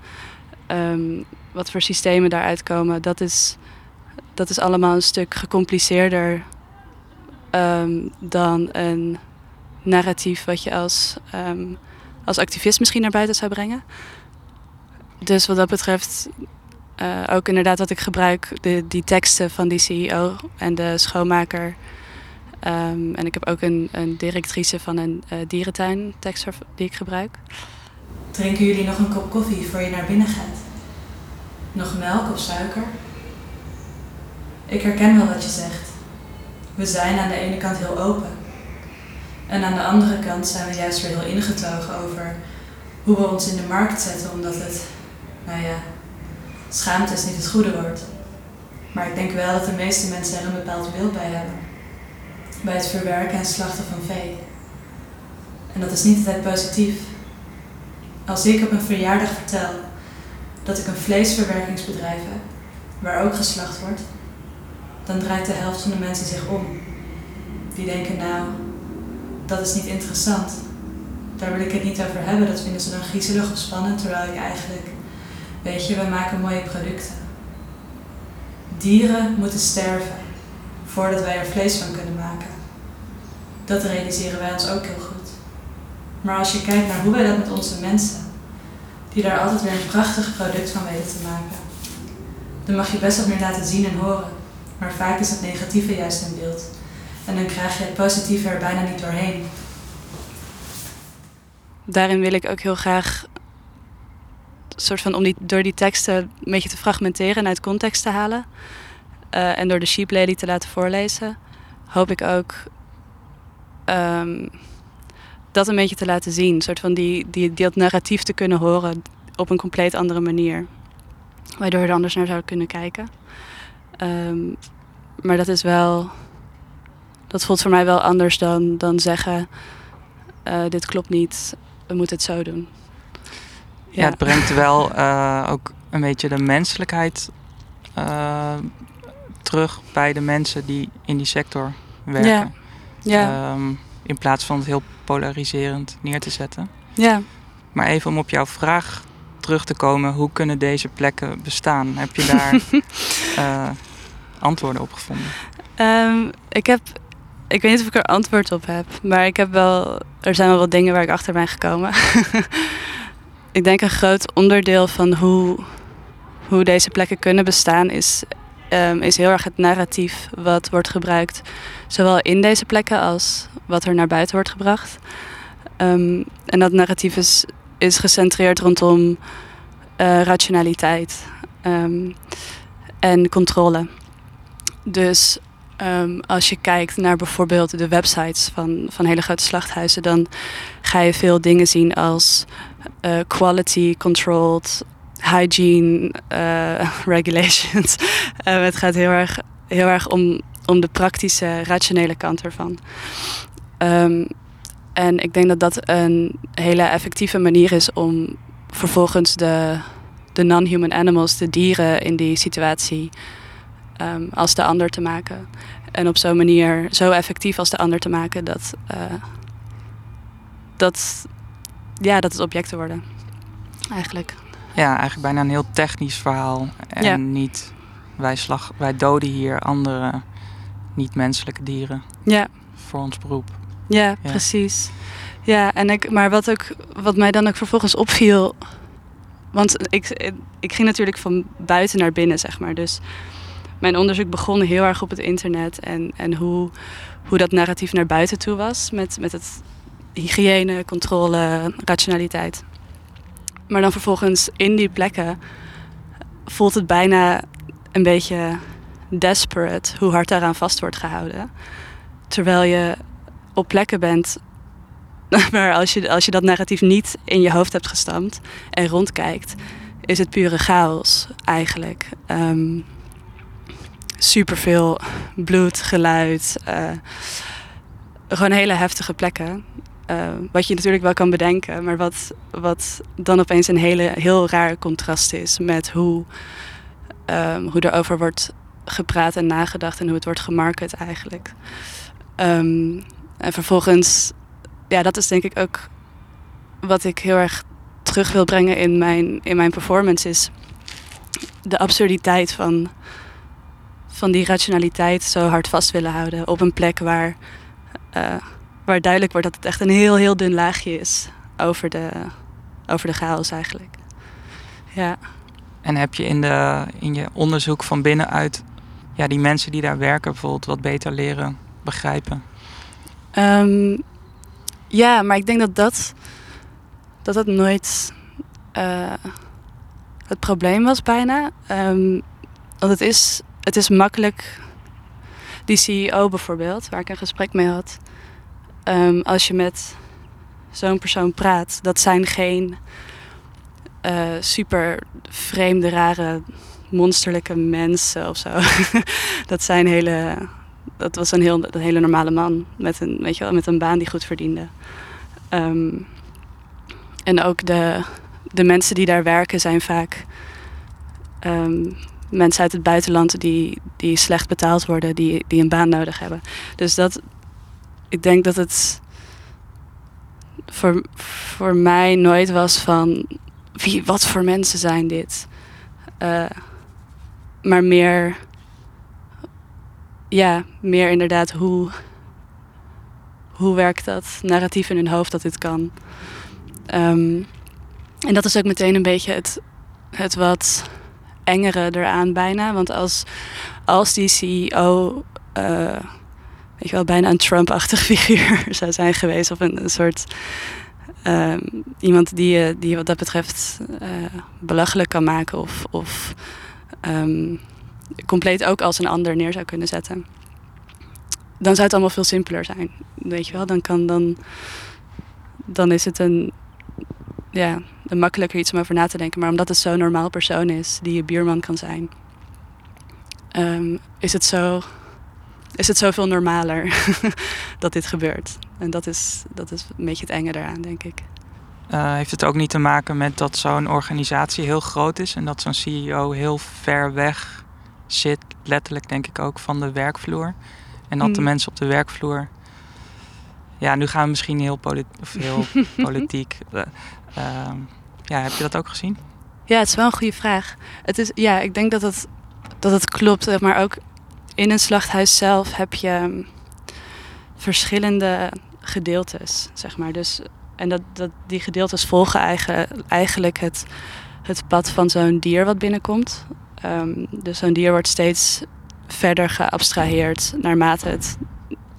ehm, wat voor systemen daaruit komen, dat is, dat is allemaal een stuk gecompliceerder ehm, dan een narratief wat je als, ehm, als activist misschien naar buiten zou brengen. Dus wat dat betreft, eh, ook inderdaad wat ik gebruik, de, die teksten van die CEO en de schoonmaker. Ehm, en ik heb ook een, een directrice van een eh, dierentuin tekst die ik gebruik. Drinken jullie nog een kop koffie voor je naar binnen gaat? Nog melk of suiker? Ik herken wel wat je zegt. We zijn aan de ene kant heel open. En aan de andere kant zijn we juist weer heel ingetogen over hoe we ons in de markt zetten, omdat het, nou ja, schaamte is niet het goede woord. Maar ik denk wel dat de meeste mensen er een bepaald beeld bij hebben. Bij het verwerken en slachten van vee. En dat is niet altijd positief. Als ik op een verjaardag vertel dat ik een vleesverwerkingsbedrijf heb, waar ook geslacht wordt, dan draait de helft van de mensen zich om. Die denken nou, dat is niet interessant. Daar wil ik het niet over hebben, dat vinden ze dan griezelig of spannend, terwijl ik eigenlijk, weet je, we maken mooie producten. Dieren moeten sterven voordat wij er vlees van kunnen maken. Dat realiseren wij ons ook heel goed. Maar als je kijkt naar hoe wij dat met onze mensen, die daar altijd weer een prachtig product van weten te maken, dan mag je best wat meer laten zien en horen. Maar vaak is het negatieve juist in beeld. En dan krijg je het positieve er bijna niet doorheen. Daarin wil ik ook heel graag, soort van om die, door die teksten een beetje te fragmenteren en uit context te halen. Eh, en door de Sheep Lady te laten voorlezen, hoop ik ook ehm, dat een beetje te laten zien. soort van die, die, die, dat narratief te kunnen horen op een compleet andere manier. Waardoor je er anders naar zou kunnen kijken. Ehm, maar dat is wel. Dat voelt voor mij wel anders dan, dan zeggen: eh, dit klopt niet, we moeten het zo doen. Ja, het brengt wel eh, ook een beetje de menselijkheid terug bij de mensen die in die sector werken. Ja. Ehm, in plaats van het heel polariserend neer te zetten. ja. Maar even om op jouw vraag terug te komen, hoe kunnen deze plekken bestaan? Heb je daar eh, antwoorden op gevonden? Ehm, ik heb. Ik weet niet of ik er antwoord op heb, maar ik heb wel. Er zijn wel wat dingen waar ik achter ben gekomen. ik denk een groot onderdeel van hoe, hoe deze plekken kunnen bestaan is, ehm, is heel erg het narratief wat wordt gebruikt, zowel in deze plekken als wat er naar buiten wordt gebracht. Ehm, en dat narratief is, is gecentreerd rondom uh, rationaliteit um, en controle. Dus als je kijkt naar bijvoorbeeld de websites van, van hele grote slachthuizen, dan ga je veel dingen zien als uh, quality controlled, hygiene uh, regulations. uh, het gaat heel erg, heel erg om, om de praktische, rationele kant ervan. Um, en ik denk dat dat een hele effectieve manier is om vervolgens de, de non-human animals, de dieren in die situatie, um, als de ander te maken. En op zo'n manier zo effectief als de ander te maken dat, uh, dat, ja, dat het objecten worden. Eigenlijk. Ja, eigenlijk bijna een heel technisch verhaal. En Ja. niet wij, slag, wij doden hier andere niet-menselijke dieren Ja, voor ons beroep. ja, Ja. precies. Ja, en ik, maar wat, ook, wat mij dan ook vervolgens opviel. Want ik, ik ging natuurlijk van buiten naar binnen, zeg maar. Dus mijn onderzoek begon heel erg op het internet. En, en hoe, hoe dat narratief naar buiten toe was. Met, met het hygiëne, controle, rationaliteit. Maar dan vervolgens in die plekken voelt het bijna een beetje desperate hoe hard daaraan vast wordt gehouden. Terwijl je op plekken bent maar als je, als je dat narratief niet in je hoofd hebt gestampt en rondkijkt, is het pure chaos eigenlijk. Um, superveel bloed, geluid. Uh, gewoon hele heftige plekken. Uh, wat je natuurlijk wel kan bedenken, maar wat, wat dan opeens een hele, heel raar contrast is met hoe, um, hoe er over wordt gepraat en nagedacht en hoe het wordt gemarket eigenlijk. Um, en vervolgens ja, dat is denk ik ook wat ik heel erg terug wil brengen in mijn, in mijn performance. Is de absurditeit van, van die rationaliteit zo hard vast willen houden. Op een plek waar, uh, waar duidelijk wordt dat het echt een heel, heel dun laagje is over de, over de chaos eigenlijk. Ja. En heb je in, de, in je onderzoek van binnenuit ja, die mensen die daar werken bijvoorbeeld wat beter leren begrijpen? Um, ja, maar ik denk dat dat, dat, het nooit uh, het probleem was bijna. Um, want het is, het is makkelijk. Die CEO bijvoorbeeld, waar ik een gesprek mee had. Um, als je met zo'n persoon praat, dat zijn geen uh, super vreemde, rare, monsterlijke mensen of zo. dat zijn hele dat was een, heel, een hele normale man met een, weet je wel, met een baan die goed verdiende. Um, en ook de, de mensen die daar werken zijn vaak um, mensen uit het buitenland die, die slecht betaald worden, die, die een baan nodig hebben. Dus dat, ik denk dat het voor, voor mij nooit was van wie, wat voor mensen zijn dit? Uh, maar meer ja, meer inderdaad hoe, hoe werkt dat narratief in hun hoofd dat dit kan. Um, en dat is ook meteen een beetje het, het wat engere eraan bijna. Want als, als die CEO, uh, weet je wel, bijna een Trump-achtig figuur zou zijn geweest. Of een, een soort um, iemand die je die wat dat betreft uh, belachelijk kan maken. Of, of um, compleet ook als een ander neer zou kunnen zetten. Dan zou het allemaal veel simpeler zijn. Weet je wel, dan kan dan. Dan is het een. Ja, een makkelijker iets om over na te denken. Maar omdat het zo'n normaal persoon is die je buurman kan zijn, um, is het zo. Is het zoveel normaler dat dit gebeurt. En dat is, dat is een beetje het enge eraan, denk ik. Uh, heeft het ook niet te maken met dat zo'n organisatie heel groot is en dat zo'n CEO heel ver weg zit, letterlijk denk ik ook, van de werkvloer. En dat mm. de mensen op de werkvloer. Ja, nu gaan we misschien heel, polit of heel politiek. Uh, uh, ja, heb je dat ook gezien? Ja, het is wel een goede vraag. Het is, ja, ik denk dat het, dat het klopt. Maar ook in een slachthuis zelf heb je um, verschillende gedeeltes, zeg maar. Dus, en dat, dat, die gedeeltes volgen eigen, eigenlijk het, het pad van zo'n dier wat binnenkomt. Um, dus zo'n dier wordt steeds verder geabstraheerd naarmate het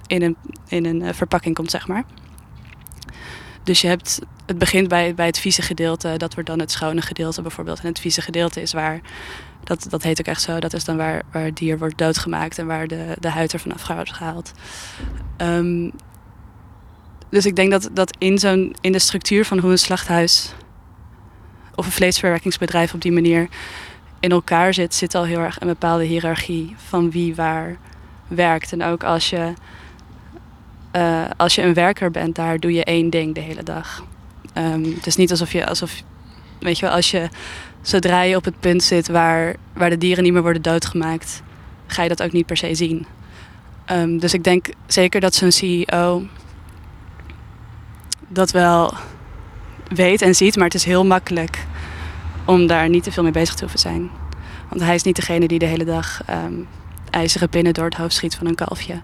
in een, in een uh, verpakking komt, zeg maar. Dus je hebt, het begint bij, bij het vieze gedeelte, dat wordt dan het schone gedeelte bijvoorbeeld. En het vieze gedeelte is waar, dat, dat heet ook echt zo, dat is dan waar, waar het dier wordt doodgemaakt en waar de, de huid ervan af wordt gehaald. Ehm, dus ik denk dat, dat in, zo'n, in de structuur van hoe een slachthuis of een vleesverwerkingsbedrijf op die manier in elkaar zit, zit al heel erg een bepaalde hiërarchie van wie waar werkt. En ook als je, uh, als je een werker bent, daar doe je één ding de hele dag. Um, het is niet alsof je, alsof, weet je wel, als je zodra je op het punt zit waar, waar de dieren niet meer worden doodgemaakt, ga je dat ook niet per se zien. Um, dus ik denk zeker dat zo'n CEO dat wel weet en ziet, maar het is heel makkelijk om daar niet te veel mee bezig te hoeven zijn. Want hij is niet degene die de hele dag um, ijzeren pinnen door het hoofd schiet van een kalfje.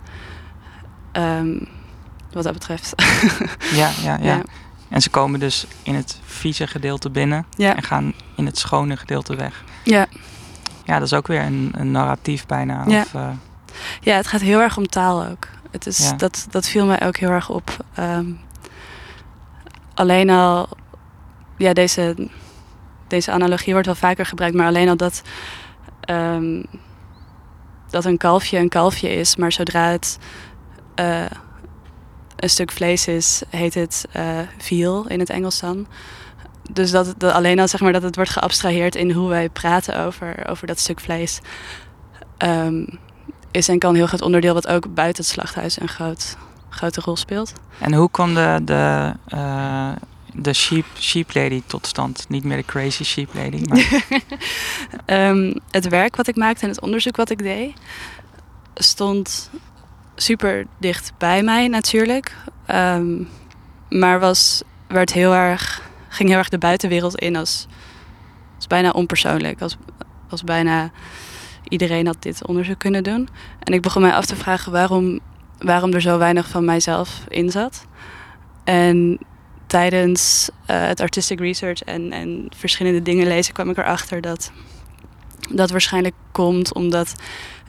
Um, wat dat betreft. ja, ja, ja, En ze komen dus in het vieze gedeelte binnen en gaan in het schone gedeelte weg. Ja. Ja, dat is ook weer een, een narratief bijna. Ja. Of, uh... ja, het gaat heel erg om taal ook. Het is, dat, dat viel mij ook heel erg op. Um, alleen al, ja, deze, deze analogie wordt wel vaker gebruikt, maar alleen al dat, um, dat een kalfje een kalfje is, maar zodra het uh, een stuk vlees is, heet het uh, veal in het Engels dan. Dus dat, dat, alleen al zeg maar dat het wordt geabstraheerd in hoe wij praten over, over dat stuk vlees. Um, is en kan heel groot onderdeel wat ook buiten het slachthuis een groot, grote rol speelt. En hoe kwam de, de, uh, de sheep, sheep Lady tot stand? Niet meer de Crazy Sheep Lady. Maar... um, het werk wat ik maakte en het onderzoek wat ik deed, stond super dicht bij mij natuurlijk. Um, maar was, werd heel erg, ging heel erg de buitenwereld in als, als bijna onpersoonlijk. Als, als bijna iedereen had dit onderzoek kunnen doen. En ik begon mij af te vragen waarom, waarom er zo weinig van mijzelf in zat. En tijdens uh, het artistic research en, en verschillende dingen lezen kwam ik erachter dat dat waarschijnlijk komt omdat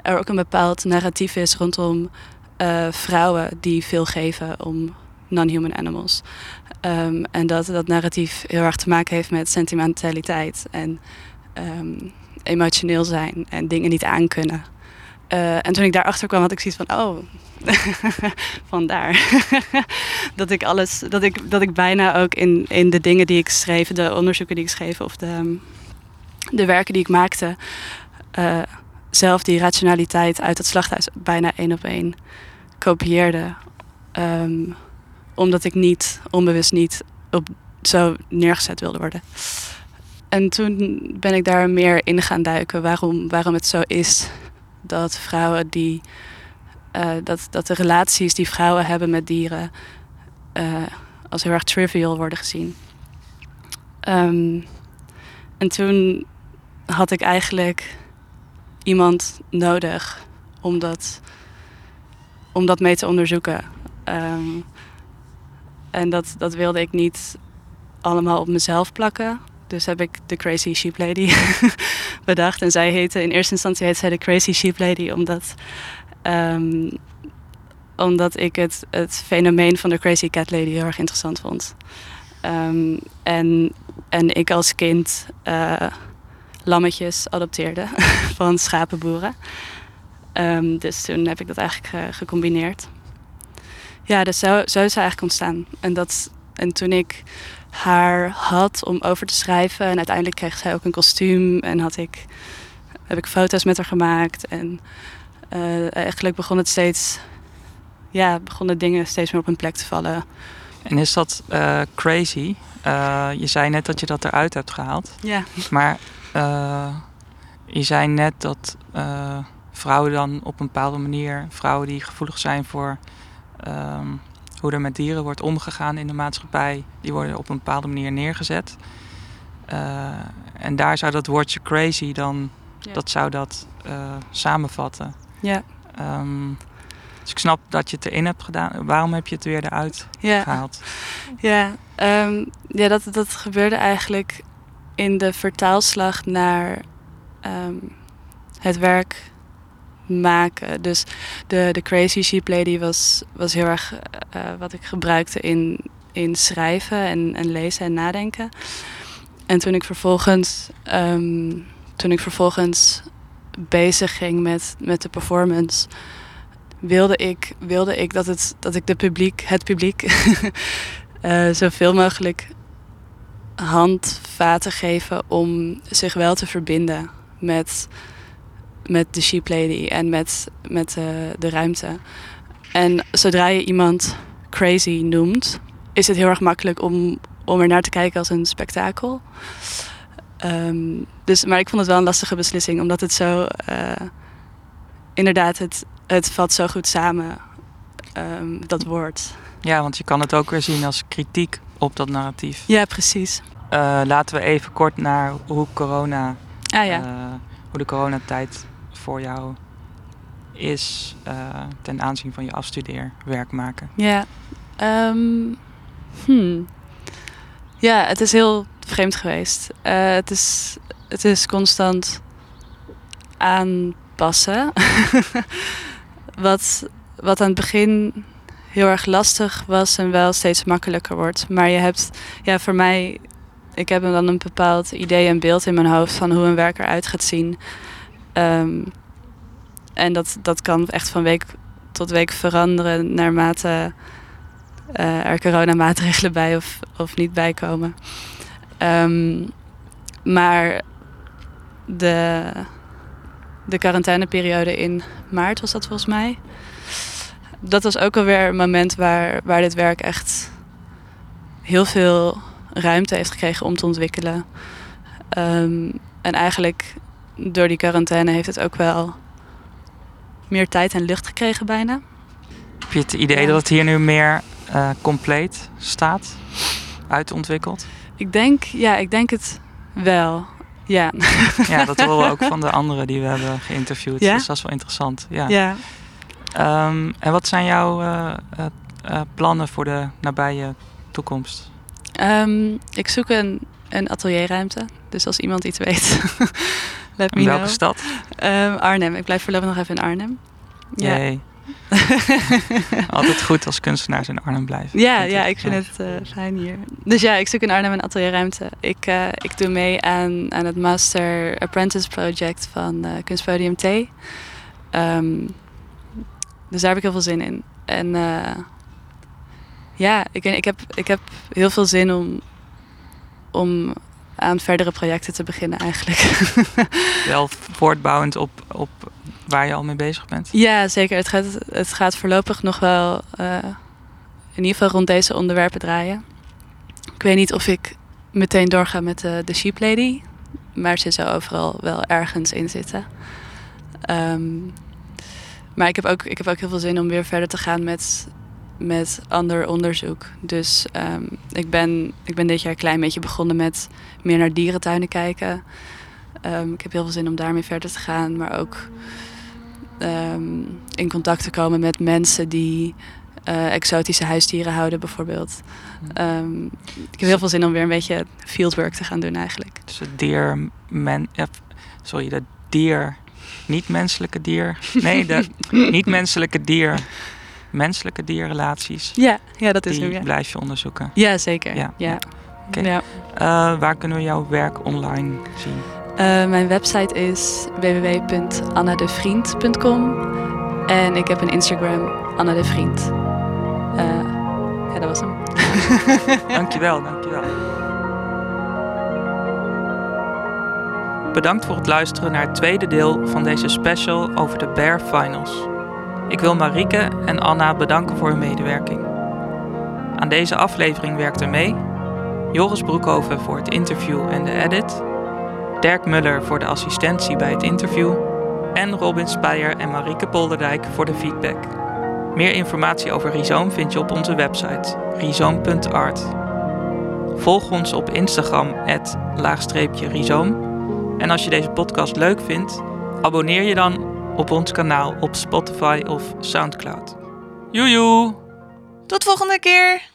er ook een bepaald narratief is rondom uh, vrouwen die veel geven om non-human animals. Um, en dat dat narratief heel erg te maken heeft met sentimentaliteit en um, emotioneel zijn en dingen niet aankunnen. Uh, en toen ik daarachter kwam, had ik zoiets van: oh, vandaar. dat ik alles, dat ik, dat ik bijna ook in, in de dingen die ik schreef, de onderzoeken die ik schreef of de, de werken die ik maakte, uh, zelf die rationaliteit uit het slachthuis bijna één op één kopieerde. Um, omdat ik niet, onbewust niet, op, zo neergezet wilde worden. En toen ben ik daar meer in gaan duiken waarom, waarom het zo is dat vrouwen die. Uh, dat, dat de relaties die vrouwen hebben met dieren uh, als heel erg trivial worden gezien. Um, en toen had ik eigenlijk iemand nodig om dat, om dat mee te onderzoeken. Um, en dat, dat wilde ik niet allemaal op mezelf plakken. Dus heb ik de Crazy Sheep Lady bedacht. En zij heette, in eerste instantie heette zij de Crazy Sheep Lady omdat, um, omdat ik het, het fenomeen van de Crazy Cat Lady heel erg interessant vond. Um, en, en ik als kind uh, lammetjes adopteerde van schapenboeren. Um, dus toen heb ik dat eigenlijk ge gecombineerd. Ja, dus zo, zo is ze eigenlijk ontstaan. En, dat, en toen ik haar had om over te schrijven. En uiteindelijk kreeg zij ook een kostuum. En had ik, heb ik foto's met haar gemaakt. En uh, eigenlijk begon het steeds... Ja, begonnen dingen steeds meer op hun plek te vallen. En is dat uh, crazy? Uh, je zei net dat je dat eruit hebt gehaald. Ja. Maar je zei net dat vrouwen dan op een bepaalde manier... vrouwen die gevoelig zijn voor... Um, hoe er met dieren wordt omgegaan in de maatschappij, die worden op een bepaalde manier neergezet. Uh, en daar zou dat woordje crazy dan, ja. dat zou dat samenvatten. Ja. Um, dus ik snap dat je het erin hebt gedaan. Waarom heb je het weer eruit ja. gehaald? Ja, um, ja dat, dat gebeurde eigenlijk in de vertaalslag naar um, het werk maken. Dus de, de Crazy Sheep Lady was, was heel erg uh, wat ik gebruikte in, in schrijven en, en lezen en nadenken. En toen ik vervolgens, ehm, toen ik vervolgens bezig ging met, met de performance, wilde ik, wilde ik dat, het, dat ik de publiek, het publiek uh, zoveel mogelijk handvaten geven om zich wel te verbinden met, met de Sheep Lady en met, met de, de ruimte. En zodra je iemand crazy noemt, is het heel erg makkelijk om, om er naar te kijken als een spektakel. Um, dus, maar ik vond het wel een lastige beslissing, omdat het zo. Uh, inderdaad, het, het vat zo goed samen, um, dat woord. Ja, want je kan het ook weer zien als kritiek op dat narratief. Ja, precies. Uh, laten we even kort naar hoe corona. Ah, ja. uh, hoe de coronatijd voor jou is ten aanzien van je afstudeerwerk maken. Ja. Um, hmm. Ja, het is heel vreemd geweest. Het, is, het is constant aanpassen. wat, wat aan het begin heel erg lastig was en wel steeds makkelijker wordt. Maar je hebt, ja, voor mij, ik heb dan een bepaald idee en beeld in mijn hoofd van hoe een werk eruit gaat zien. Um, en dat, dat kan echt van week tot week veranderen naarmate uh, er coronamaatregelen bij of, of niet bij komen. Um, maar de, de quarantaineperiode in maart was dat volgens mij. Dat was ook alweer een moment waar, waar dit werk echt heel veel ruimte heeft gekregen om te ontwikkelen. Um, en eigenlijk door die quarantaine heeft het ook wel meer tijd en lucht gekregen bijna. Heb je het idee ja. dat het hier nu meer uh, compleet staat, uitontwikkeld? Ik denk, ja, ik denk het wel. Ja. ja, dat horen we ook van de anderen die we hebben geïnterviewd. Ja? Dus dat is wel interessant. Ja. ja. Um, en wat zijn jouw uh, uh, uh, plannen voor de nabije toekomst? Um, ik zoek een, een atelierruimte. Dus als iemand iets weet, let me in welke know. stad? Um, Arnhem. Ik blijf voorlopig nog even in Arnhem. Ja. Altijd goed als kunstenaars in Arnhem blijven. Ja, ja ik vind het uh, fijn hier. Dus ja, ik zoek in Arnhem een atelierruimte. Ik, uh, ik doe mee aan, aan het Master Apprentice Project van uh, Kunstpodium T. Um, dus daar heb ik heel veel zin in. En ja, ik, ik, heb, ik heb heel veel zin om, om aan verdere projecten te beginnen eigenlijk. Wel voortbouwend op, op waar je al mee bezig bent? Ja, zeker. Het gaat, het gaat voorlopig nog wel uh, in ieder geval rond deze onderwerpen draaien. Ik weet niet of ik meteen doorga met de, de Sheep Lady, maar ze zou overal wel ergens in zitten. Um, maar ik heb, ook, ik heb ook heel veel zin om weer verder te gaan met, met ander onderzoek. Dus um, ik, ben, ik ben dit jaar een klein beetje begonnen met meer naar dierentuinen kijken. Um, ik heb heel veel zin om daarmee verder te gaan, maar ook um, in contact te komen met mensen die uh, exotische huisdieren houden, bijvoorbeeld. Um, ik heb heel veel zin om weer een beetje fieldwork te gaan doen, eigenlijk. Dus het dier, men, sorry, de dier, niet-menselijke dier, nee, de niet-menselijke dier, menselijke dierrelaties. Ja, ja dat is die ja. blijf je onderzoeken. Ja, zeker. Ja. ja. Okay. ja. Uh, waar kunnen we jouw werk online zien? Uh, mijn website is www.annadevriend.com en ik heb een Instagram, Anna de Vriend. Uh, ja, dat was hem. dankjewel, dankjewel. Bedankt voor het luisteren naar het tweede deel van deze special over de Bear Finals. Ik wil Marieke en Anna bedanken voor hun medewerking. Aan deze aflevering werkte mee Joris Broekhoven voor het interview en de edit, Dirk Muller voor de assistentie bij het interview en Robin Speyer en Marieke Polderdijk voor de feedback. Meer informatie over Rhizoom vind je op onze website rhizoom.art. Volg ons op Instagram rhizoom. En als je deze podcast leuk vindt, abonneer je dan op ons kanaal op Spotify of Soundcloud. Joejoe! Tot volgende keer!